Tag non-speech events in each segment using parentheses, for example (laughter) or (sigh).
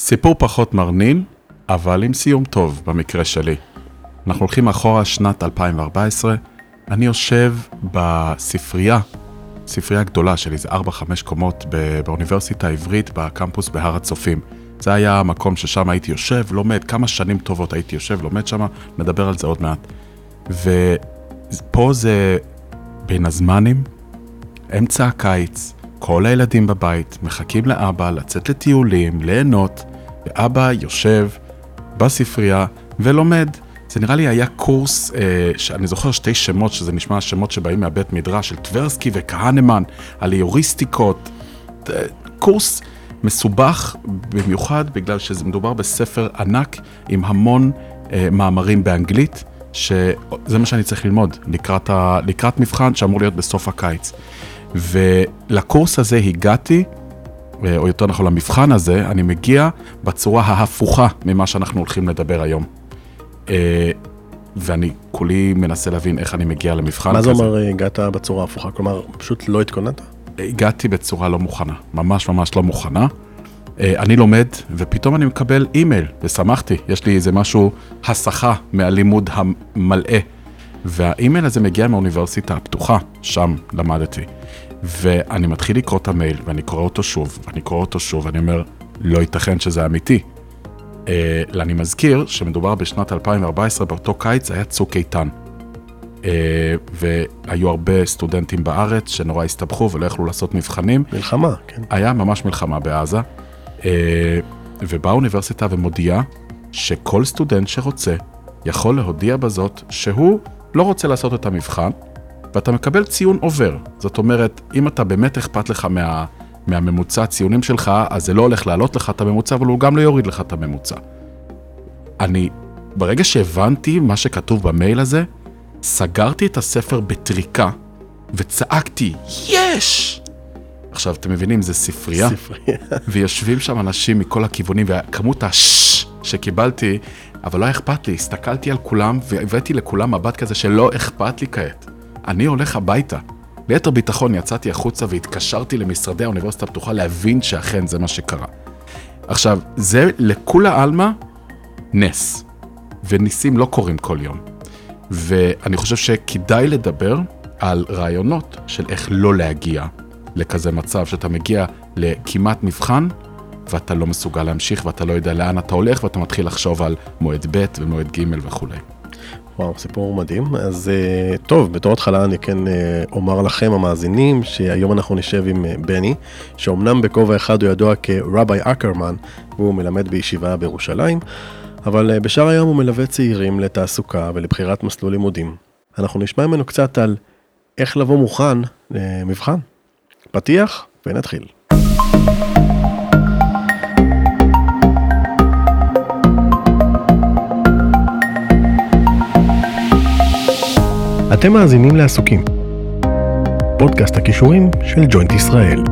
סיפור פחות מרנין, אבל עם סיום טוב במקרה שלי. אנחנו הולכים אחורה שנת 2014, אני יושב בספרייה, ספרייה גדולה של איזה 4-5 קומות באוניברסיטה העברית בקמפוס בהר הצופים. זה היה המקום ששם הייתי יושב, לומד, כמה שנים טובות הייתי יושב, לומד שם, נדבר על זה עוד מעט. ופה זה בין הזמנים, אמצע הקיץ, כל הילדים בבית מחכים לאבא לצאת לטיולים, ליהנות, ואבא יושב בספרייה ולומד. זה נראה לי היה קורס, אה, שאני זוכר שתי שמות, שזה נשמע שמות שבאים מהבית מדרש, של טברסקי וכהנמן, על איוריסטיקות. אה, קורס מסובך במיוחד בגלל שזה מדובר בספר ענק עם המון אה, מאמרים באנגלית, שזה מה שאני צריך ללמוד לקראת, ה, לקראת מבחן שאמור להיות בסוף הקיץ. ולקורס הזה הגעתי, אה, או יותר נכון למבחן הזה, אני מגיע בצורה ההפוכה ממה שאנחנו הולכים לדבר היום. אה, ואני כולי מנסה להבין איך אני מגיע למבחן מה כזה. זה אומר אה, הגעת בצורה הפוכה? כלומר, פשוט לא התכוננת? הגעתי בצורה לא מוכנה, ממש ממש לא מוכנה. אני לומד, ופתאום אני מקבל אימייל, ושמחתי, יש לי איזה משהו, הסחה מהלימוד המלאה. והאימייל הזה מגיע מהאוניברסיטה הפתוחה, שם למדתי. ואני מתחיל לקרוא את המייל, ואני קורא אותו שוב, ואני קורא אותו שוב, ואני אומר, לא ייתכן שזה אמיתי. אה, אני מזכיר שמדובר בשנת 2014, באותו קיץ היה צוק איתן. אה, והיו הרבה סטודנטים בארץ שנורא הסתבכו ולא יכלו לעשות מבחנים. מלחמה, כן. היה ממש מלחמה בעזה, אה, ובאה האוניברסיטה ומודיעה שכל סטודנט שרוצה יכול להודיע בזאת שהוא לא רוצה לעשות את המבחן, ואתה מקבל ציון עובר. זאת אומרת, אם אתה באמת אכפת לך מה, מהממוצע הציונים שלך, אז זה לא הולך להעלות לך את הממוצע, אבל הוא גם לא יוריד לך את הממוצע. אני, ברגע שהבנתי מה שכתוב במייל הזה, סגרתי את הספר בטריקה וצעקתי, יש! עכשיו, אתם מבינים, זה ספרייה, ספרייה. (laughs) ויושבים שם אנשים מכל הכיוונים, וכמות השש שקיבלתי, אבל לא היה אכפת לי, הסתכלתי על כולם והבאתי לכולם מבט כזה שלא אכפת לי כעת. אני הולך הביתה. ביתר ביטחון יצאתי החוצה והתקשרתי למשרדי האוניברסיטה הפתוחה להבין שאכן זה מה שקרה. עכשיו, זה לכולה עלמא נס, וניסים לא קורים כל יום. ואני חושב שכדאי לדבר על רעיונות של איך לא להגיע לכזה מצב שאתה מגיע לכמעט מבחן, ואתה לא מסוגל להמשיך, ואתה לא יודע לאן אתה הולך, ואתה מתחיל לחשוב על מועד ב' ומועד ג' וכולי. וואו, סיפור מדהים. אז uh, טוב, בתור התחלה אני כן uh, אומר לכם, המאזינים, שהיום אנחנו נשב עם uh, בני, שאומנם בכובע אחד הוא ידוע כרבי אקרמן, והוא מלמד בישיבה בירושלים, אבל בשאר היום הוא מלווה צעירים לתעסוקה ולבחירת מסלול לימודים. אנחנו נשמע ממנו קצת על איך לבוא מוכן למבחן. פתיח ונתחיל. אתם מאזינים לעסוקים. פודקאסט הכישורים של ג'וינט ישראל.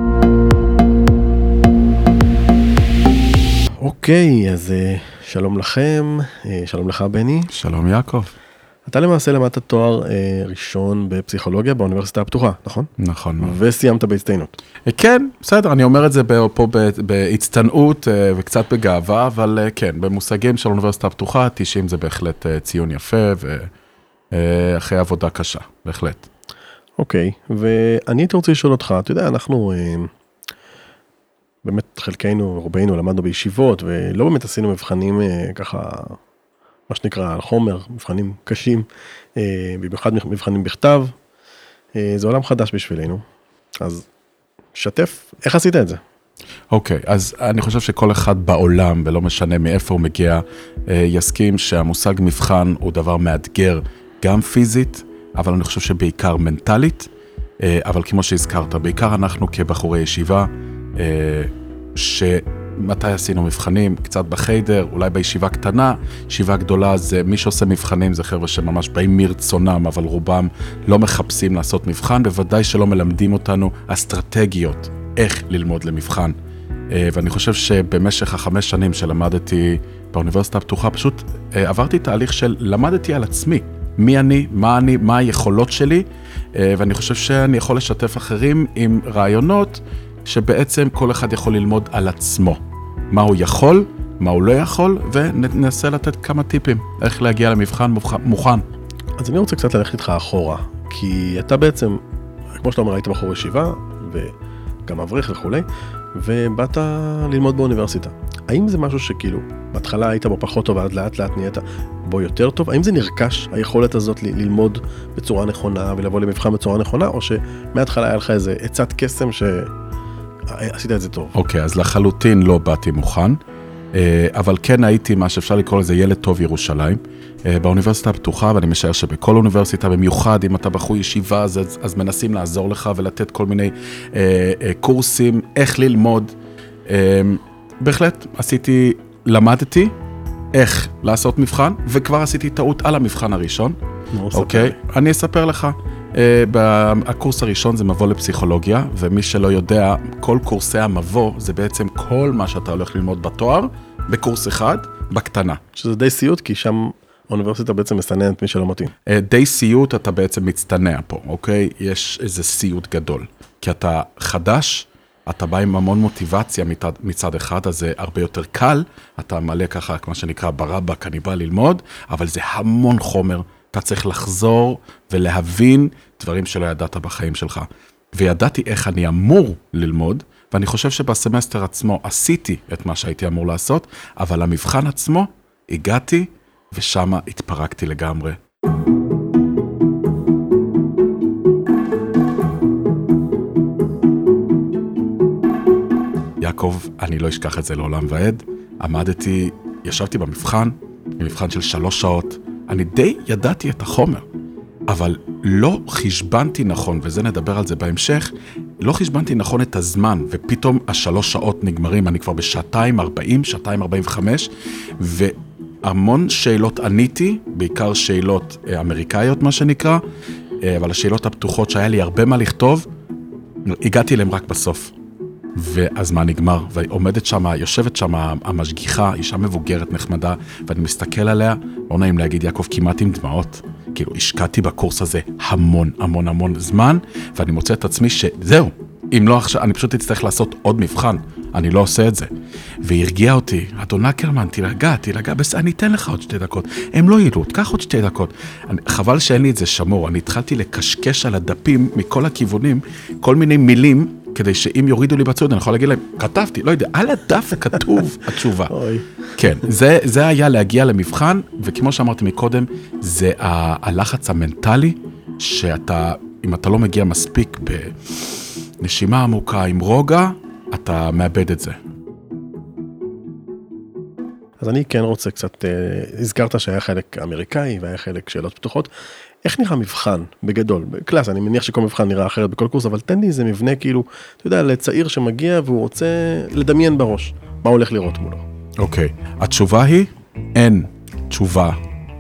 אוקיי, אז אה, שלום לכם, אה, שלום לך בני. שלום יעקב. אתה למעשה למדת תואר אה, ראשון בפסיכולוגיה באוניברסיטה הפתוחה, נכון? נכון. וסיימת בהצטיינות. כן, בסדר, אני אומר את זה פה בהצטנעות וקצת בגאווה, אבל כן, במושגים של האוניברסיטה הפתוחה, 90 זה בהחלט ציון יפה, ואחרי עבודה קשה, בהחלט. אוקיי, ואני הייתי רוצה לשאול אותך, אתה יודע, אנחנו, באמת חלקנו, רובנו למדנו בישיבות, ולא באמת עשינו מבחנים ככה מה שנקרא על חומר, מבחנים קשים, במיוחד מבחנים בכתב. זה עולם חדש בשבילנו, אז שתף, איך עשית את זה? אוקיי, okay, אז אני חושב שכל אחד בעולם, ולא משנה מאיפה הוא מגיע, יסכים שהמושג מבחן הוא דבר מאתגר, גם פיזית, אבל אני חושב שבעיקר מנטלית, אבל כמו שהזכרת, בעיקר אנחנו כבחורי ישיבה, ש... מתי עשינו מבחנים? קצת בחיידר, אולי בישיבה קטנה. ישיבה גדולה זה, מי שעושה מבחנים זה חבר'ה שממש באים מרצונם, אבל רובם לא מחפשים לעשות מבחן, בוודאי שלא מלמדים אותנו אסטרטגיות איך ללמוד למבחן. ואני חושב שבמשך החמש שנים שלמדתי באוניברסיטה הפתוחה, פשוט עברתי תהליך של למדתי על עצמי. מי אני, מה אני, מה היכולות שלי, ואני חושב שאני יכול לשתף אחרים עם רעיונות שבעצם כל אחד יכול ללמוד על עצמו. מה הוא יכול מה הוא לא יכול, וננסה לתת כמה טיפים איך להגיע למבחן מוכן. אז אני רוצה קצת ללכת איתך אחורה, כי אתה בעצם, כמו שאתה אומר, היית בחור ישיבה, וגם אברך וכולי, ובאת ללמוד באוניברסיטה. האם זה משהו שכאילו, בהתחלה היית בו פחות טוב, ואז לאט לאט נהיית בו יותר טוב? האם זה נרכש, היכולת הזאת ל- ללמוד בצורה נכונה ולבוא למבחן בצורה נכונה, או שמההתחלה היה לך איזה עצת קסם שעשית את זה טוב? אוקיי, okay, אז לחלוטין לא באתי מוכן. אה, אבל כן הייתי מה שאפשר לקרוא לזה ילד טוב ירושלים. אה, באוניברסיטה הפתוחה, ואני משער שבכל אוניברסיטה, במיוחד אם אתה בחור ישיבה, אז, אז מנסים לעזור לך ולתת כל מיני אה, אה, קורסים, איך ללמוד. אה, בהחלט, עשיתי, למדתי איך לעשות מבחן, וכבר עשיתי טעות על המבחן הראשון. אוקיי? Okay, אני אספר לך. הקורס הראשון זה מבוא לפסיכולוגיה, ומי שלא יודע, כל קורסי המבוא זה בעצם כל מה שאתה הולך ללמוד בתואר, בקורס אחד, בקטנה. שזה די סיוט, כי שם האוניברסיטה בעצם מסננת מי שלא מתאים. Uh, די סיוט, אתה בעצם מצטנע פה, אוקיי? יש איזה סיוט גדול. כי אתה חדש, אתה בא עם המון מוטיבציה מצד, מצד אחד, אז זה הרבה יותר קל, אתה מלא ככה, מה שנקרא ברבק, אני בא ללמוד, אבל זה המון חומר, אתה צריך לחזור ולהבין דברים שלא ידעת בחיים שלך. וידעתי איך אני אמור ללמוד, ואני חושב שבסמסטר עצמו עשיתי את מה שהייתי אמור לעשות, אבל למבחן עצמו הגעתי, ושם התפרקתי לגמרי. יעקב, אני לא אשכח את זה לעולם ועד. עמדתי, ישבתי במבחן, במבחן של שלוש שעות, אני די ידעתי את החומר, אבל לא חשבנתי נכון, וזה נדבר על זה בהמשך, לא חשבנתי נכון את הזמן, ופתאום השלוש שעות נגמרים, אני כבר בשעתיים ארבעים, שעתיים ארבעים וחמש, והמון שאלות עניתי, בעיקר שאלות אה, אמריקאיות, מה שנקרא, אה, אבל השאלות הפתוחות שהיה לי הרבה מה לכתוב, הגעתי אליהן רק בסוף. והזמן נגמר, ועומדת שם, יושבת שם המשגיחה, אישה מבוגרת נחמדה, ואני מסתכל עליה, לא נעים להגיד, יעקב, כמעט עם דמעות. כאילו, השקעתי בקורס הזה המון, המון, המון זמן, ואני מוצא את עצמי שזהו, אם לא עכשיו, אני פשוט אצטרך לעשות עוד מבחן, אני לא עושה את זה. והיא הרגיעה אותי, אדון אקרמן, תירגע, תירגע, בסדר, אני אתן לך עוד שתי דקות. הם לא יראו, קח עוד שתי דקות. אני, חבל שאין לי את זה שמור, אני התחלתי לקשקש על הדפים מכל הכיוונים, כל מיני מילים כדי שאם יורידו לי בציוד, אני יכול להגיד להם, כתבתי, לא יודע, על הדף כתוב (laughs) התשובה. כן, זה, זה היה להגיע למבחן, וכמו שאמרתי מקודם, זה הלחץ המנטלי, שאתה, אם אתה לא מגיע מספיק בנשימה עמוקה עם רוגע, אתה מאבד את זה. אז אני כן רוצה קצת, אה, הזכרת שהיה חלק אמריקאי והיה חלק שאלות פתוחות. איך נראה מבחן בגדול קלאס אני מניח שכל מבחן נראה אחרת בכל קורס אבל תן לי איזה מבנה כאילו אתה יודע לצעיר שמגיע והוא רוצה לדמיין בראש מה הולך לראות מולו. אוקיי okay. התשובה היא אין תשובה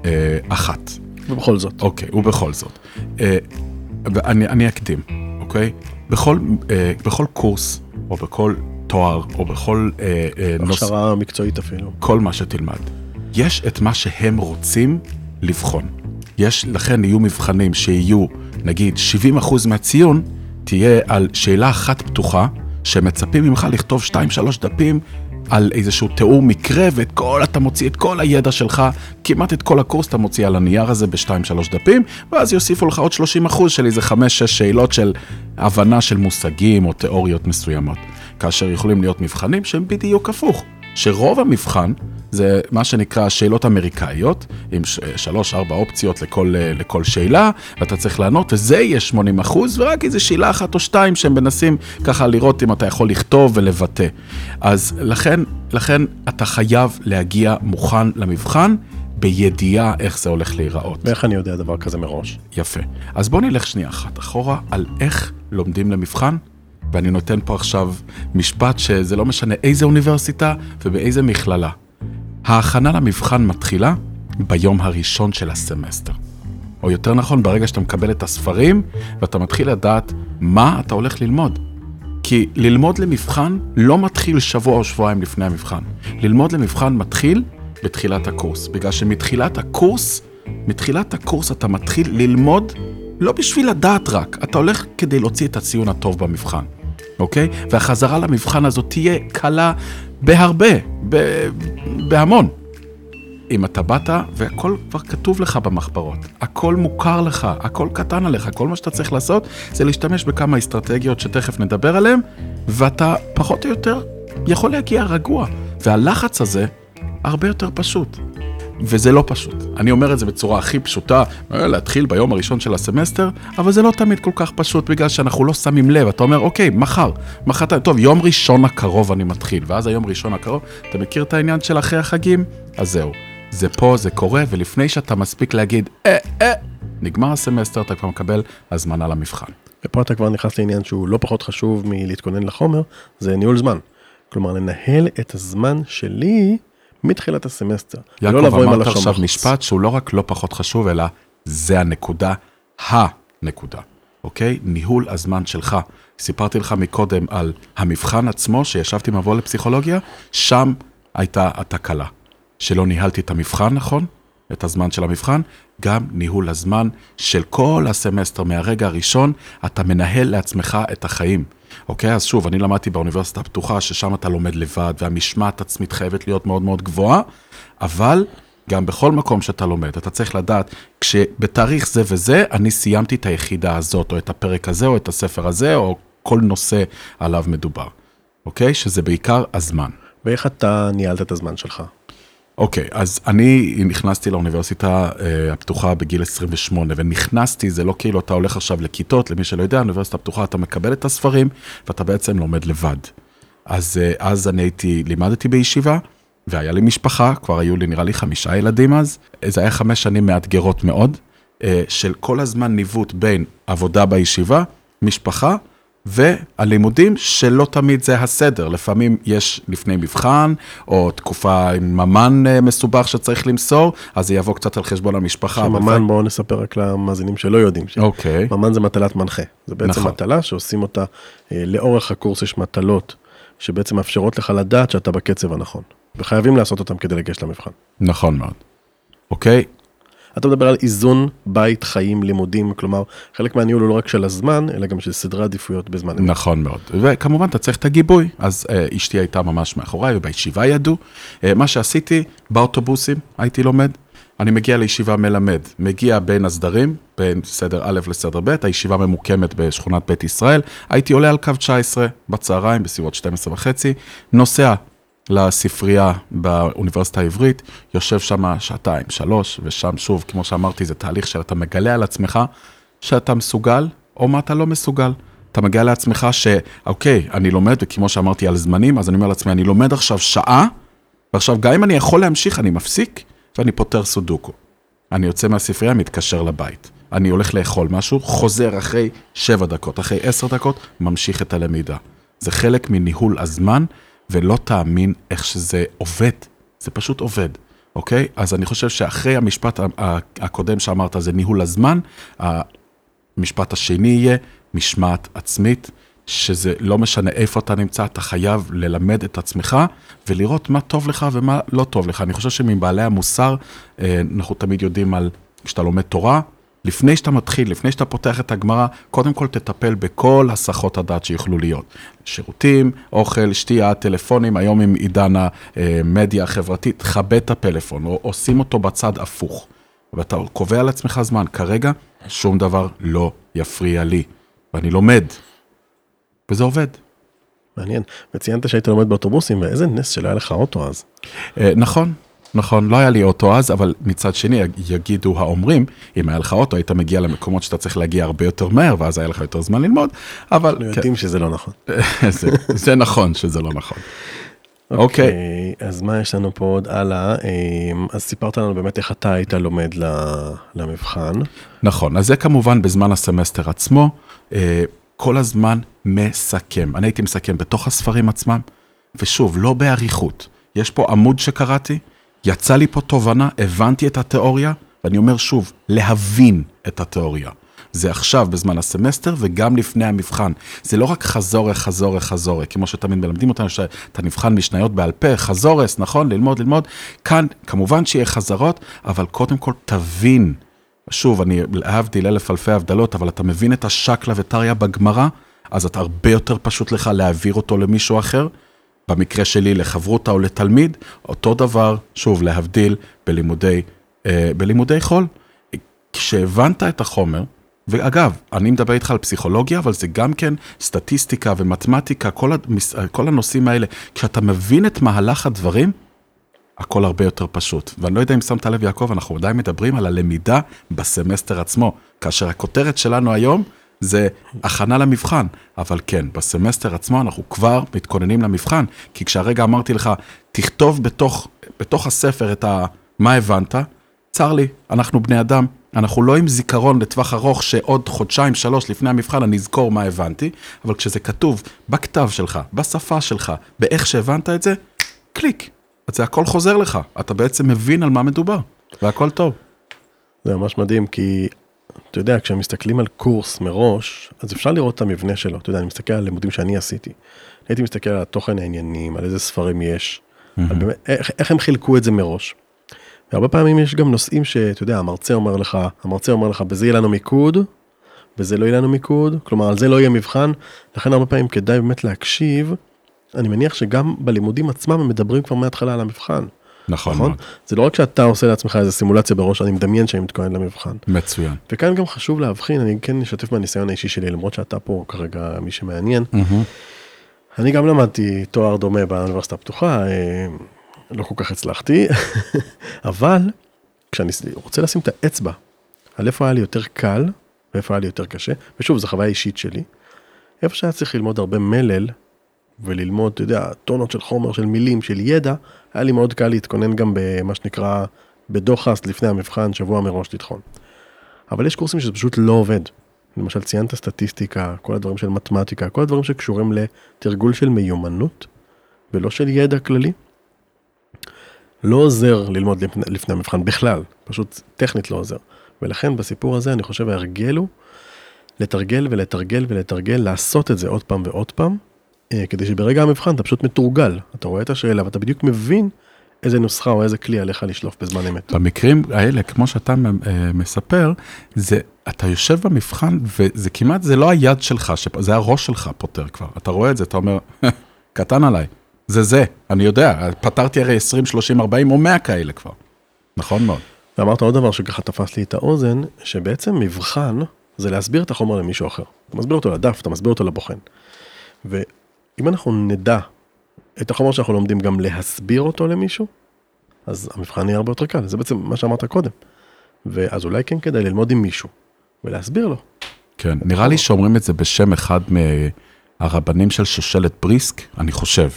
אה, אחת. ובכל זאת. אוקיי okay, ובכל זאת. אה, ואני אני אקדים אוקיי בכל אה, בכל קורס או בכל תואר או בכל אה, אה, נושא. הכשרה מקצועית אפילו. כל מה שתלמד. יש את מה שהם רוצים לבחון. יש, לכן יהיו מבחנים שיהיו, נגיד, 70% מהציון תהיה על שאלה אחת פתוחה, שמצפים ממך לכתוב 2-3 דפים על איזשהו תיאור מקרה, ואת כל, אתה מוציא את כל הידע שלך, כמעט את כל הקורס אתה מוציא על הנייר הזה ב-2-3 דפים, ואז יוסיפו לך עוד 30 של איזה 5-6 שאלות של הבנה של מושגים או תיאוריות מסוימות. כאשר יכולים להיות מבחנים שהם בדיוק הפוך. שרוב המבחן זה מה שנקרא שאלות אמריקאיות, עם שלוש-ארבע אופציות לכל, לכל שאלה, ואתה צריך לענות, וזה יהיה 80 אחוז, ורק איזה שאלה אחת או שתיים שהם מנסים ככה לראות אם אתה יכול לכתוב ולבטא. אז לכן, לכן אתה חייב להגיע מוכן למבחן. בידיעה איך זה הולך להיראות. ואיך אני יודע דבר כזה מראש? יפה. אז בוא נלך שנייה אחת אחורה על איך לומדים למבחן ואני נותן פה עכשיו משפט שזה לא משנה איזה אוניברסיטה ובאיזה מכללה. ההכנה למבחן מתחילה ביום הראשון של הסמסטר. או יותר נכון, ברגע שאתה מקבל את הספרים ואתה מתחיל לדעת מה אתה הולך ללמוד. כי ללמוד למבחן לא מתחיל שבוע או שבועיים לפני המבחן. ללמוד למבחן מתחיל בתחילת הקורס, בגלל שמתחילת הקורס, מתחילת הקורס אתה מתחיל ללמוד לא בשביל לדעת רק, אתה הולך כדי להוציא את הציון הטוב במבחן. אוקיי? והחזרה למבחן הזאת תהיה קלה בהרבה, בהמון. אם אתה באת והכל כבר כתוב לך במחברות, הכל מוכר לך, הכל קטן עליך, כל מה שאתה צריך לעשות זה להשתמש בכמה אסטרטגיות שתכף נדבר עליהן, ואתה פחות או יותר יכול להגיע רגוע. והלחץ הזה הרבה יותר פשוט. וזה לא פשוט. אני אומר את זה בצורה הכי פשוטה, להתחיל ביום הראשון של הסמסטר, אבל זה לא תמיד כל כך פשוט בגלל שאנחנו לא שמים לב. אתה אומר, אוקיי, מחר, מחר, טוב, יום ראשון הקרוב אני מתחיל, ואז היום ראשון הקרוב, אתה מכיר את העניין של אחרי החגים? אז זהו. זה פה, זה קורה, ולפני שאתה מספיק להגיד, אה, אה, נגמר הסמסטר, אתה כבר מקבל הזמנה למבחן. ופה אתה כבר נכנס לעניין שהוא לא פחות חשוב מלהתכונן לחומר, זה ניהול זמן. כלומר, לנהל את הזמן שלי מתחילת הסמסטר. יעקב, אמרת עכשיו משפט שהוא לא רק לא פחות חשוב, אלא זה הנקודה, הנקודה, אוקיי? ניהול הזמן שלך. סיפרתי לך מקודם על המבחן עצמו, שישבתי מבוא לפסיכולוגיה, שם הייתה התקלה. שלא ניהלתי את המבחן נכון, את הזמן של המבחן, גם ניהול הזמן של כל הסמסטר מהרגע הראשון, אתה מנהל לעצמך את החיים. אוקיי? אז שוב, אני למדתי באוניברסיטה הפתוחה, ששם אתה לומד לבד, והמשמעת עצמית חייבת להיות מאוד מאוד גבוהה, אבל גם בכל מקום שאתה לומד, אתה צריך לדעת, כשבתאריך זה וזה, אני סיימתי את היחידה הזאת, או את הפרק הזה, או את הספר הזה, או כל נושא עליו מדובר. אוקיי? שזה בעיקר הזמן. ואיך אתה ניהלת את הזמן שלך? אוקיי, okay, אז אני נכנסתי לאוניברסיטה uh, הפתוחה בגיל 28, ונכנסתי, זה לא כאילו אתה הולך עכשיו לכיתות, למי שלא יודע, אוניברסיטה פתוחה, אתה מקבל את הספרים, ואתה בעצם לומד לבד. אז uh, אז אני הייתי, לימדתי בישיבה, והיה לי משפחה, כבר היו לי נראה לי חמישה ילדים אז, זה היה חמש שנים מאתגרות מאוד, uh, של כל הזמן ניווט בין עבודה בישיבה, משפחה, והלימודים שלא תמיד זה הסדר, לפעמים יש לפני מבחן, או תקופה עם ממן אה, מסובך שצריך למסור, אז זה יבוא קצת על חשבון המשפחה. שממן, בואו נספר רק למאזינים שלא יודעים. אוקיי. ממן זה מטלת מנחה, זה בעצם נכון. מטלה שעושים אותה, אה, לאורך הקורס יש מטלות, שבעצם מאפשרות לך לדעת שאתה בקצב הנכון, וחייבים לעשות אותם כדי לגשת למבחן. נכון מאוד. אוקיי, אתה מדבר על איזון בית, חיים, לימודים, כלומר, חלק מהניהול הוא לא רק של הזמן, אלא גם של סדרי עדיפויות בזמן. נכון מאוד, וכמובן אתה צריך את הגיבוי, אז אה, אשתי הייתה ממש מאחוריי, ובישיבה ידעו. אה, מה שעשיתי, באוטובוסים הייתי לומד, אני מגיע לישיבה מלמד, מגיע בין הסדרים, בין סדר א' לסדר ב', הישיבה ממוקמת בשכונת בית ישראל, הייתי עולה על קו 19 בצהריים, בסביבות 12 וחצי, נוסע לספרייה באוניברסיטה העברית, יושב שם שעתיים, שלוש, ושם שוב, כמו שאמרתי, זה תהליך שאתה מגלה על עצמך שאתה מסוגל, או מה אתה לא מסוגל. אתה מגלה לעצמך שאוקיי, אני לומד, וכמו שאמרתי על זמנים, אז אני אומר לעצמי, אני לומד עכשיו שעה, ועכשיו גם אם אני יכול להמשיך, אני מפסיק, ואני פותר סודוקו. אני יוצא מהספרייה, מתקשר לבית. אני הולך לאכול משהו, חוזר אחרי שבע דקות, אחרי עשר דקות, ממשיך את הלמידה. זה חלק מניהול הזמן, ולא תאמין איך שזה עובד, זה פשוט עובד, אוקיי? אז אני חושב שאחרי המשפט הקודם שאמרת, זה ניהול הזמן, המשפט השני יהיה משמעת עצמית, שזה לא משנה איפה אתה נמצא, אתה חייב ללמד את עצמך ולראות מה טוב לך ומה לא טוב לך. אני חושב שמבעלי המוסר, אה, אנחנו תמיד יודעים על, כשאתה לומד תורה, לפני שאתה מתחיל, לפני שאתה פותח את הגמרא, קודם כל תטפל בכל הסחות הדעת שיוכלו להיות. שירותים, אוכל, שתייה, טלפונים, היום עם עידן המדיה החברתית, תכבד את הפלאפון, או עושים אותו בצד הפוך. ואתה קובע לעצמך זמן, כרגע שום דבר לא יפריע לי, ואני לומד, וזה עובד. מעניין, וציינת שהיית לומד באוטובוסים, ואיזה נס שלא היה לך אוטו אז. אה, נכון, נכון, לא היה לי אוטו אז, אבל מצד שני יגידו האומרים, אם היה לך אוטו היית מגיע למקומות שאתה צריך להגיע הרבה יותר מהר, ואז היה לך יותר זמן ללמוד, אבל... אנחנו יודעים שזה לא נכון. (laughs) זה, נכון שזה לא נכון. אוקיי, okay. אז מה יש לנו פה עוד הלאה? אמ, אז סיפרת לנו באמת איך אתה היית לומד למבחן. נכון, אז זה כמובן בזמן הסמסטר עצמו, אה, כל הזמן מסכם. אני הייתי מסכם בתוך הספרים עצמם, ושוב, לא באריכות. יש פה עמוד שקראתי, יצא לי פה תובנה, הבנתי את התיאוריה, ואני אומר שוב, להבין את התיאוריה. זה עכשיו בזמן הסמסטר וגם לפני המבחן. זה לא רק חזורה, חזורה, חזורה, כמו שתמיד מלמדים אותנו, שאתה נבחן משניות בעל פה, חזורס, נכון? ללמוד, ללמוד. כאן, כמובן שיהיה חזרות, אבל קודם כל תבין. שוב, אני להבדיל אלף אלפי הבדלות, אבל אתה מבין את השקלא וטריא בגמרא, אז אתה הרבה יותר פשוט לך להעביר אותו למישהו אחר. במקרה שלי לחברותה או לתלמיד, אותו דבר, שוב, להבדיל בלימודי, אה, בלימודי חול. כשהבנת את החומר, ואגב, אני מדבר איתך על פסיכולוגיה, אבל זה גם כן סטטיסטיקה ומתמטיקה, כל, המס... כל הנושאים האלה. כשאתה מבין את מהלך הדברים, הכל הרבה יותר פשוט. ואני לא יודע אם שמת לב, יעקב, אנחנו עדיין מדברים על הלמידה בסמסטר עצמו, כאשר הכותרת שלנו היום זה הכנה למבחן. אבל כן, בסמסטר עצמו אנחנו כבר מתכוננים למבחן, כי כשהרגע אמרתי לך, תכתוב בתוך, בתוך הספר את ה... מה הבנת, צר לי, אנחנו בני אדם, אנחנו לא עם זיכרון לטווח ארוך שעוד חודשיים, שלוש לפני המבחן אני אזכור מה הבנתי, אבל כשזה כתוב בכתב שלך, בשפה שלך, באיך שהבנת את זה, קליק. אז זה הכל חוזר לך, אתה בעצם מבין על מה מדובר, והכל טוב. זה ממש מדהים, כי אתה יודע, כשמסתכלים על קורס מראש, אז אפשר לראות את המבנה שלו. אתה יודע, אני מסתכל על לימודים שאני עשיתי. הייתי מסתכל על התוכן העניינים, על איזה ספרים יש, mm-hmm. על באמת, איך, איך הם חילקו את זה מראש. והרבה פעמים יש גם נושאים שאתה יודע, המרצה אומר לך, המרצה אומר לך, בזה יהיה לנו מיקוד, בזה לא יהיה לנו מיקוד, כלומר על זה לא יהיה מבחן, לכן הרבה פעמים כדאי באמת להקשיב. אני מניח שגם בלימודים עצמם הם מדברים כבר מההתחלה על המבחן. נכון, נכון? זה לא רק שאתה עושה לעצמך איזה סימולציה בראש, אני מדמיין שאני מתכונן למבחן. מצוין. וכאן גם חשוב להבחין, אני כן אשתף מהניסיון האישי שלי, למרות שאתה פה כרגע מי שמעניין. Mm-hmm. אני גם למדתי תואר דומה באוניברסיטה הפתוחה, אה, לא כל כך הצלחתי, (laughs) אבל כשאני רוצה לשים את האצבע על איפה היה לי יותר קל ואיפה היה לי יותר קשה, ושוב, זו חוויה אישית שלי, איפה שהיה צריך ללמוד הרבה מלל וללמוד, אתה יודע, טונות של חומר, של מילים, של ידע, היה לי מאוד קל להתכונן גם במה שנקרא, בדוחס לפני המבחן, שבוע מראש לטחון. אבל יש קורסים שזה פשוט לא עובד. למשל ציינת סטטיסטיקה, כל הדברים של מתמטיקה, כל הדברים שקשורים לתרגול של מיומנות, ולא של ידע כללי. לא עוזר ללמוד לפני, לפני המבחן בכלל, פשוט טכנית לא עוזר. ולכן בסיפור הזה אני חושב ההרגל הוא לתרגל ולתרגל ולתרגל, לעשות את זה עוד פעם ועוד פעם, כדי שברגע המבחן אתה פשוט מתורגל, אתה רואה את השאלה ואתה בדיוק מבין איזה נוסחה או איזה כלי עליך לשלוף בזמן אמת. במקרים האלה, כמו שאתה אה, מספר, זה, אתה יושב במבחן וזה כמעט, זה לא היד שלך, זה הראש שלך פותר כבר. אתה רואה את זה, אתה אומר, (laughs) קטן עליי, זה זה, אני יודע, פתרתי הרי 20, 30, 40 או 100 כאלה כבר. נכון מאוד. ואמרת עוד דבר שככה תפס לי את האוזן, שבעצם מבחן זה להסביר את החומר למישהו אחר. אתה מסביר אותו לדף, אתה מסביר אותו לבוחן. ואם אנחנו נדע את החומר שאנחנו לומדים גם להסביר אותו למישהו, אז המבחן יהיה הרבה יותר קל, זה בעצם מה שאמרת קודם. ואז אולי כן כדאי ללמוד עם מישהו ולהסביר לו. כן, נראה לי שאומרים את זה בשם אחד מהרבנים של שושלת בריסק, אני חושב,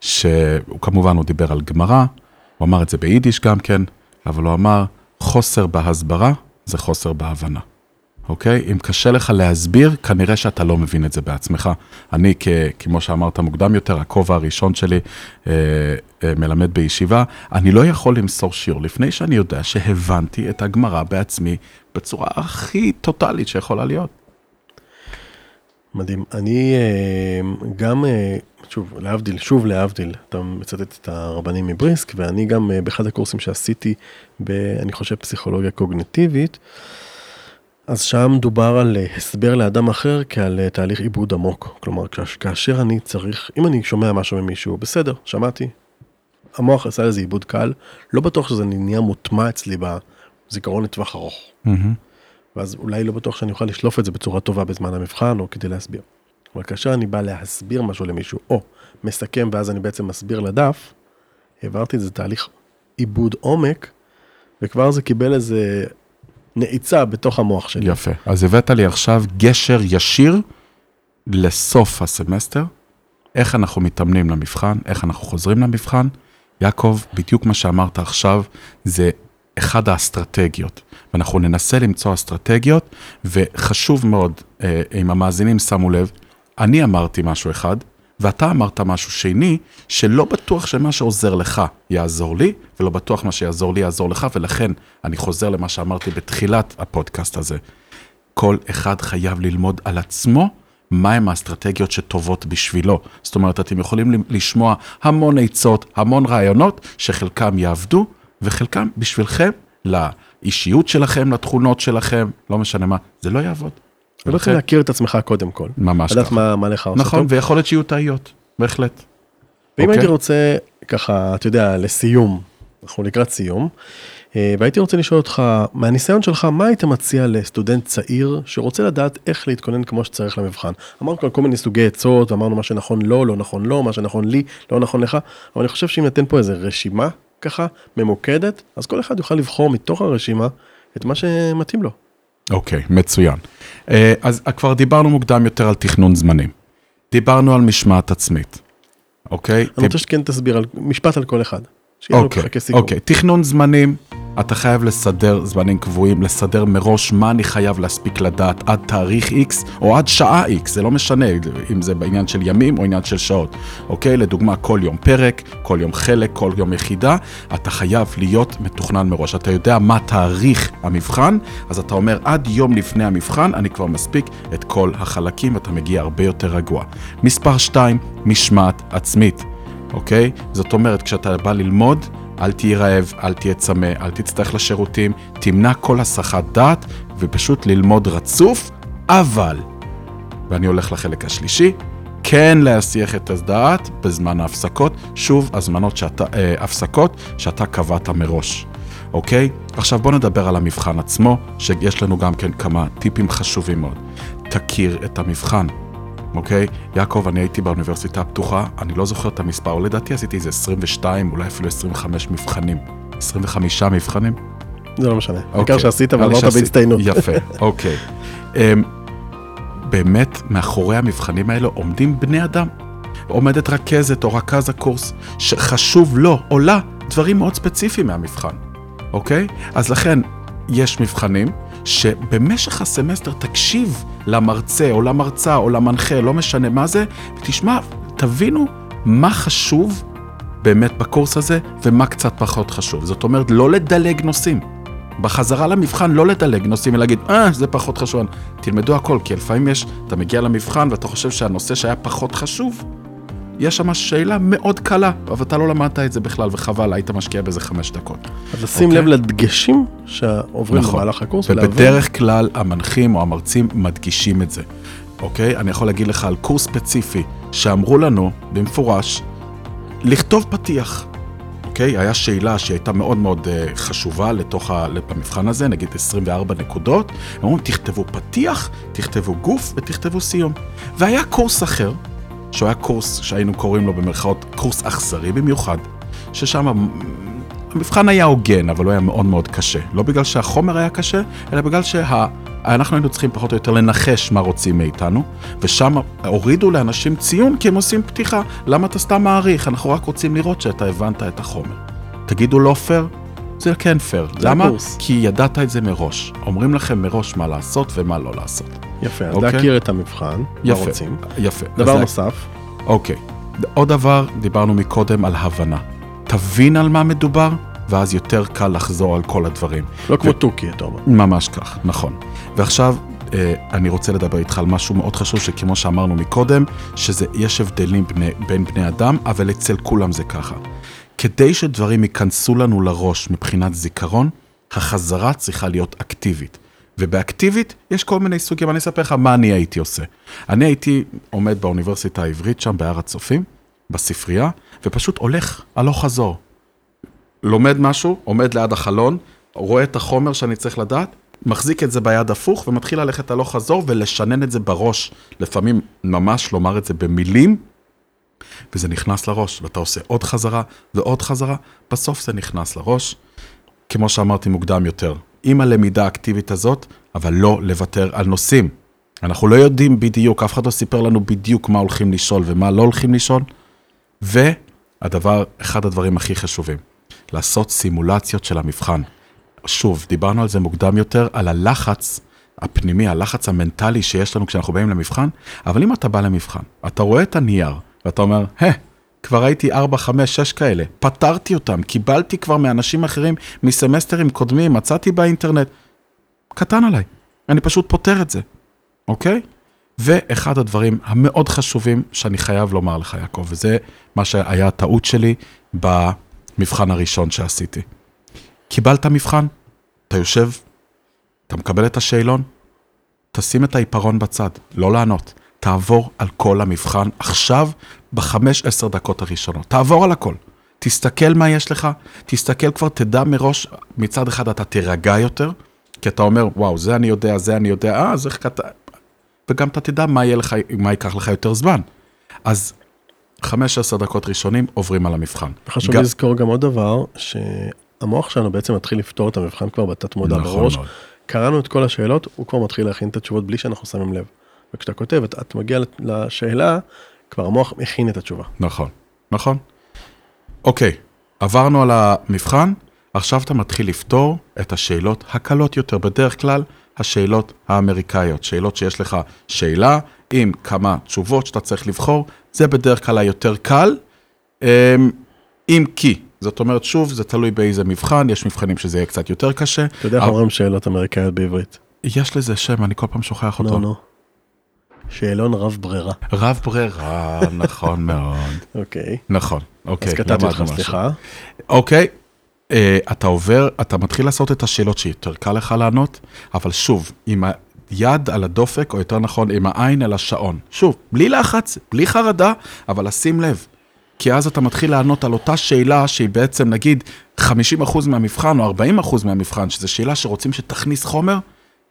שהוא כמובן, הוא דיבר על גמרא, הוא אמר את זה ביידיש גם כן, אבל הוא אמר, חוסר בהסברה זה חוסר בהבנה. אוקיי? אם קשה לך להסביר, כנראה שאתה לא מבין את זה בעצמך. אני, כ, כמו שאמרת מוקדם יותר, הכובע הראשון שלי אה, אה, מלמד בישיבה, אני לא יכול למסור שיעור לפני שאני יודע שהבנתי את הגמרא בעצמי בצורה הכי טוטאלית שיכולה להיות. מדהים. אני אה, גם, אה, שוב, להבדיל, שוב להבדיל, אתה מצטט את הרבנים מבריסק, ואני גם אה, באחד הקורסים שעשיתי, ב, אני חושב, פסיכולוגיה קוגנטיבית, אז שם דובר על הסבר לאדם אחר כעל תהליך עיבוד עמוק. כלומר, כאשר אני צריך, אם אני שומע משהו ממישהו, בסדר, שמעתי. המוח עשה לזה עיבוד קל, לא בטוח שזה נהיה מוטמע אצלי בזיכרון לטווח ארוך. Mm-hmm. ואז אולי לא בטוח שאני אוכל לשלוף את זה בצורה טובה בזמן המבחן או כדי להסביר. אבל כאשר אני בא להסביר משהו למישהו, או מסכם ואז אני בעצם מסביר לדף, העברתי את זה תהליך עיבוד עומק, וכבר זה קיבל איזה נעיצה בתוך המוח שלי. יפה. אז הבאת לי עכשיו גשר ישיר לסוף הסמסטר, איך אנחנו מתאמנים למבחן, איך אנחנו חוזרים למבחן. יעקב, בדיוק מה שאמרת עכשיו, זה אחד האסטרטגיות. ואנחנו ננסה למצוא אסטרטגיות, וחשוב מאוד, אה, אם המאזינים שמו לב, אני אמרתי משהו אחד, ואתה אמרת משהו שני, שלא בטוח שמה שעוזר לך יעזור לי, ולא בטוח מה שיעזור לי יעזור לך, ולכן אני חוזר למה שאמרתי בתחילת הפודקאסט הזה. כל אחד חייב ללמוד על עצמו מהם האסטרטגיות שטובות בשבילו. זאת אומרת, אתם יכולים לשמוע המון עצות, המון רעיונות, שחלקם יעבדו, וחלקם בשבילכם, לאישיות שלכם, לתכונות שלכם, לא משנה מה, זה לא יעבוד. אתה צריך להכיר את עצמך קודם כל. ממש ככה. לדעת מה, מה לך עושה נכון, טוב. ויכול להיות שיהיו טעיות, בהחלט. ואם אוקיי. הייתי רוצה, ככה, אתה יודע, לסיום, אנחנו לקראת סיום, אה, והייתי רוצה לשאול אותך, מהניסיון שלך, מה היית מציע לסטודנט צעיר שרוצה לדעת איך להתכונן כמו שצריך למבחן? אמרנו כאן כל מיני סוגי עצות, אמרנו מה שנכון לו, לא נכון לו, מה שנכון לי, לא נכון לך, אבל אני חושב שאם ניתן פה איזה רשימה ככה, ממוקדת, אז כל אחד יוכל לבחור מתוך הרשימה את מה שמתאים לו. אוקיי, מצוין. אה, אז כבר דיברנו מוקדם יותר על תכנון זמנים. דיברנו על משמעת עצמית, אוקיי? אני רוצה שכן תסביר על משפט על כל אחד. אוקיי, ככה כסיכום. אוקיי, תכנון זמנים, אתה חייב לסדר זמנים קבועים, לסדר מראש מה אני חייב להספיק לדעת עד תאריך X או עד שעה X, זה לא משנה אם זה בעניין של ימים או עניין של שעות, אוקיי? לדוגמה, כל יום פרק, כל יום חלק, כל יום יחידה, אתה חייב להיות מתוכנן מראש. אתה יודע מה תאריך המבחן, אז אתה אומר, עד יום לפני המבחן אני כבר מספיק את כל החלקים, ואתה מגיע הרבה יותר רגוע. מספר 2, משמעת עצמית. אוקיי? זאת אומרת, כשאתה בא ללמוד, אל תהיה רעב, אל תהיה צמא, אל תצטרך לשירותים, תמנע כל הסחת דעת, ופשוט ללמוד רצוף, אבל, ואני הולך לחלק השלישי, כן להסיח את הדעת בזמן ההפסקות, שוב, הזמנות שאתה, אה, הפסקות שאתה קבעת מראש, אוקיי? עכשיו בוא נדבר על המבחן עצמו, שיש לנו גם כן כמה טיפים חשובים מאוד. תכיר את המבחן. אוקיי? יעקב, אני הייתי באוניברסיטה הפתוחה, אני לא זוכר את המספר, לדעתי עשיתי איזה 22, אולי אפילו 25 מבחנים. 25 מבחנים? זה לא משנה. העיקר אוקיי. שעשית נראה לי ועברת בהצטיינות. יפה, (laughs) אוקיי. אמ, באמת, מאחורי המבחנים האלו עומדים בני אדם. עומדת רכזת או רכז הקורס, שחשוב לו או לה דברים מאוד ספציפיים מהמבחן, אוקיי? אז לכן, יש מבחנים שבמשך הסמסטר תקשיב למרצה או למרצה או למנחה, לא משנה מה זה, ותשמע, תבינו מה חשוב באמת בקורס הזה ומה קצת פחות חשוב. זאת אומרת, לא לדלג נושאים. בחזרה למבחן לא לדלג נושאים ולהגיד, אה, זה פחות חשוב. תלמדו הכל, כי לפעמים יש, אתה מגיע למבחן ואתה חושב שהנושא שהיה פחות חשוב, יש שם שאלה מאוד קלה, אבל אתה לא למדת את זה בכלל, וחבל, היית משקיע בזה חמש דקות. אז לשים אוקיי. לב לדגשים שעוברים נכון. במהלך הקורס. ובדרך כלל המנחים או המרצים מדגישים את זה, אוקיי? אני יכול להגיד לך על קורס ספציפי, שאמרו לנו במפורש, לכתוב פתיח. אוקיי? היה שאלה שהייתה מאוד מאוד uh, חשובה לתוך ה... במבחן הזה, נגיד 24 נקודות. הם אומרים, תכתבו פתיח, תכתבו גוף ותכתבו סיום. והיה קורס אחר, שהוא היה קורס שהיינו קוראים לו במרכאות קורס אכזרי במיוחד, ששם המבחן היה הוגן, אבל הוא היה מאוד מאוד קשה. לא בגלל שהחומר היה קשה, אלא בגלל שאנחנו היינו צריכים פחות או יותר לנחש מה רוצים מאיתנו, ושם הורידו לאנשים ציון כי הם עושים פתיחה. למה אתה סתם מעריך? אנחנו רק רוצים לראות שאתה הבנת את החומר. תגידו לא פייר? זה כן פייר. למה? הקורס. כי ידעת את זה מראש. אומרים לכם מראש מה לעשות ומה לא לעשות. יפה, אז אוקיי. להכיר את המבחן, מה יפה. רוצים. יפה. דבר אז נוסף, אוקיי. עוד דבר, דיברנו מקודם על הבנה. תבין על מה מדובר, ואז יותר קל לחזור על כל הדברים. לא כמו תוכי, אתה אומר. ממש כך, נכון. ועכשיו, אה, אני רוצה לדבר איתך על משהו מאוד חשוב, שכמו שאמרנו מקודם, שזה, יש הבדלים בני, בין בני אדם, אבל אצל כולם זה ככה. כדי שדברים ייכנסו לנו לראש מבחינת זיכרון, החזרה צריכה להיות אקטיבית. ובאקטיבית יש כל מיני סוגים, אני אספר לך מה אני הייתי עושה. אני הייתי עומד באוניברסיטה העברית שם, בהר הצופים, בספרייה, ופשוט הולך הלוך חזור. לומד משהו, עומד ליד החלון, רואה את החומר שאני צריך לדעת, מחזיק את זה ביד הפוך ומתחיל ללכת הלוך חזור ולשנן את זה בראש. לפעמים ממש לומר את זה במילים, וזה נכנס לראש, ואתה עושה עוד חזרה ועוד חזרה, בסוף זה נכנס לראש. כמו שאמרתי מוקדם יותר, עם הלמידה האקטיבית הזאת, אבל לא לוותר על נושאים. אנחנו לא יודעים בדיוק, אף אחד לא סיפר לנו בדיוק מה הולכים לשאול ומה לא הולכים לשאול. והדבר, אחד הדברים הכי חשובים, לעשות סימולציות של המבחן. שוב, דיברנו על זה מוקדם יותר, על הלחץ הפנימי, הלחץ המנטלי שיש לנו כשאנחנו באים למבחן, אבל אם אתה בא למבחן, אתה רואה את הנייר, ואתה אומר, הא, כבר הייתי 4, 5, 6 כאלה, פתרתי אותם, קיבלתי כבר מאנשים אחרים מסמסטרים קודמים, מצאתי באינטרנט, קטן עליי, אני פשוט פותר את זה, אוקיי? ואחד הדברים המאוד חשובים שאני חייב לומר לך, יעקב, וזה מה שהיה הטעות שלי במבחן הראשון שעשיתי. קיבלת מבחן, אתה יושב, אתה מקבל את השאלון, תשים את העיפרון בצד, לא לענות. תעבור על כל המבחן עכשיו, בחמש, עשר דקות הראשונות. תעבור על הכל. תסתכל מה יש לך, תסתכל כבר, תדע מראש, מצד אחד אתה תירגע יותר, כי אתה אומר, וואו, זה אני יודע, זה אני יודע, אה, אז איך כת... וגם אתה תדע מה, יהיה לך, מה ייקח לך יותר זמן. אז חמש, עשר דקות ראשונים עוברים על המבחן. חשוב גם... לזכור גם עוד דבר, שהמוח שלנו בעצם מתחיל לפתור את המבחן כבר בתת מודע נכון בראש. מאוד. קראנו את כל השאלות, הוא כבר מתחיל להכין את התשובות בלי שאנחנו שמים לב. וכשאתה כותב, את, את מגיע לשאלה, כבר המוח מכין את התשובה. נכון, נכון. אוקיי, עברנו על המבחן, עכשיו אתה מתחיל לפתור את השאלות הקלות יותר, בדרך כלל השאלות האמריקאיות, שאלות שיש לך שאלה עם כמה תשובות שאתה צריך לבחור, זה בדרך כלל היותר קל, אמ, אם כי. זאת אומרת, שוב, זה תלוי באיזה מבחן, יש מבחנים שזה יהיה קצת יותר קשה. אתה יודע איך אומרים שאלות אמריקאיות בעברית? יש לזה שם, אני כל פעם שוכח אותו. לא, לא. שאלון רב ברירה. רב ברירה, נכון מאוד. (laughs) אוקיי. נכון, אוקיי. אז קטעתי אותך, סליחה. אוקיי, אה, אתה עובר, אתה מתחיל לעשות את השאלות שיותר קל לך לענות, אבל שוב, עם היד על הדופק, או יותר נכון, עם העין על השעון. שוב, בלי לחץ, בלי חרדה, אבל לשים לב. כי אז אתה מתחיל לענות על אותה שאלה שהיא בעצם, נגיד, 50% מהמבחן או 40% מהמבחן, שזו שאלה שרוצים שתכניס חומר,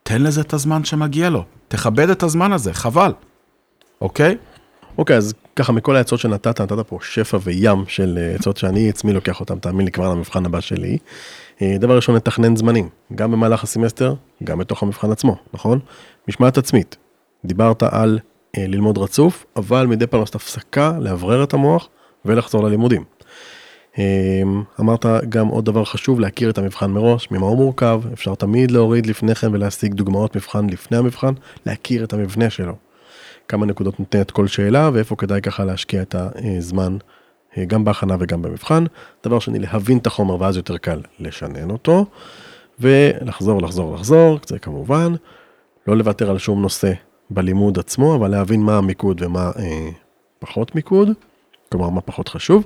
תן לזה את הזמן שמגיע לו. תכבד את הזמן הזה, חבל. אוקיי? אוקיי, אז ככה מכל העצות שנתת, נתת פה שפע וים של אה, עצות שאני עצמי לוקח אותם, תאמין לי, כבר למבחן הבא שלי. אה, דבר ראשון, לתכנן זמנים, גם במהלך הסמסטר, גם בתוך המבחן עצמו, נכון? משמעת עצמית, דיברת על אה, ללמוד רצוף, אבל מדי פעם לעשות הפסקה, לאוורר את המוח ולחזור ללימודים. אמ, אמרת גם עוד דבר חשוב, להכיר את המבחן מראש, ממה הוא מורכב, אפשר תמיד להוריד לפני כן ולהשיג דוגמאות מבחן לפני המבחן, להכיר את המבנה שלו. כמה נקודות נותנת כל שאלה ואיפה כדאי ככה להשקיע את הזמן אה, גם בהכנה וגם במבחן. דבר שני, להבין את החומר ואז יותר קל לשנן אותו, ולחזור, לחזור, לחזור, זה כמובן, לא לוותר על שום נושא בלימוד עצמו, אבל להבין מה המיקוד ומה אה, פחות מיקוד, כלומר מה פחות חשוב.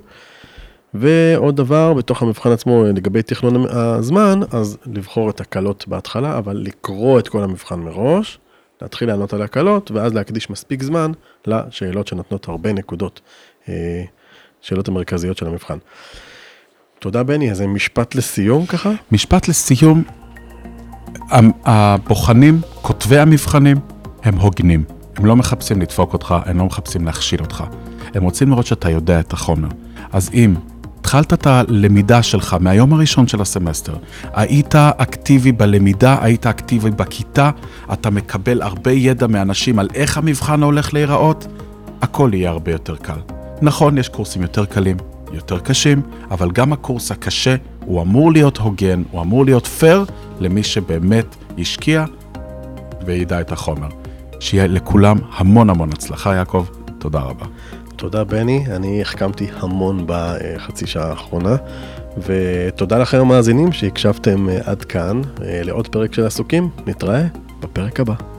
ועוד דבר, בתוך המבחן עצמו, לגבי תכנון הזמן, אז לבחור את הקלות בהתחלה, אבל לקרוא את כל המבחן מראש, להתחיל לענות על הקלות, ואז להקדיש מספיק זמן לשאלות שנותנות הרבה נקודות, אה, שאלות המרכזיות של המבחן. תודה בני, איזה משפט לסיום ככה? משפט לסיום, הבוחנים, כותבי המבחנים, הם הוגנים. הם לא מחפשים לדפוק אותך, הם לא מחפשים להכשיל אותך. הם רוצים לראות שאתה יודע את החומר. אז אם התחלת את הלמידה שלך מהיום הראשון של הסמסטר, היית אקטיבי בלמידה, היית אקטיבי בכיתה, אתה מקבל הרבה ידע מאנשים על איך המבחן הולך להיראות, הכל יהיה הרבה יותר קל. נכון, יש קורסים יותר קלים, יותר קשים, אבל גם הקורס הקשה הוא אמור להיות הוגן, הוא אמור להיות פייר למי שבאמת השקיע וידע את החומר. שיהיה לכולם המון המון הצלחה, יעקב. תודה רבה. תודה בני, אני החכמתי המון בחצי שעה האחרונה, ותודה לכם המאזינים שהקשבתם עד כאן לעוד פרק של עסוקים, נתראה בפרק הבא.